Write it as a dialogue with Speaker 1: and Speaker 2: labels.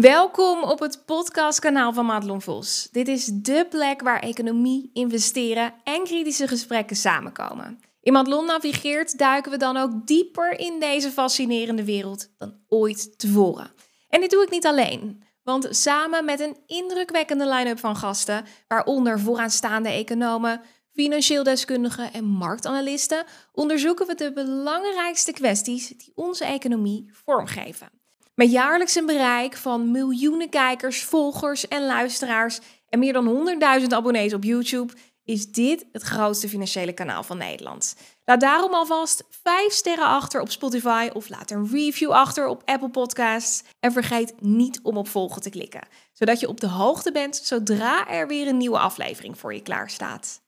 Speaker 1: Welkom op het podcastkanaal van Madelon Vos. Dit is dé plek waar economie, investeren en kritische gesprekken samenkomen. In Madelon Navigeert duiken we dan ook dieper in deze fascinerende wereld dan ooit tevoren. En dit doe ik niet alleen, want samen met een indrukwekkende line-up van gasten, waaronder vooraanstaande economen, financieel deskundigen en marktanalisten, onderzoeken we de belangrijkste kwesties die onze economie vormgeven. Met jaarlijks een bereik van miljoenen kijkers, volgers en luisteraars en meer dan 100.000 abonnees op YouTube is dit het grootste financiële kanaal van Nederland. Laat daarom alvast 5 sterren achter op Spotify of laat een review achter op Apple Podcasts. En vergeet niet om op volgen te klikken, zodat je op de hoogte bent zodra er weer een nieuwe aflevering voor je klaar staat.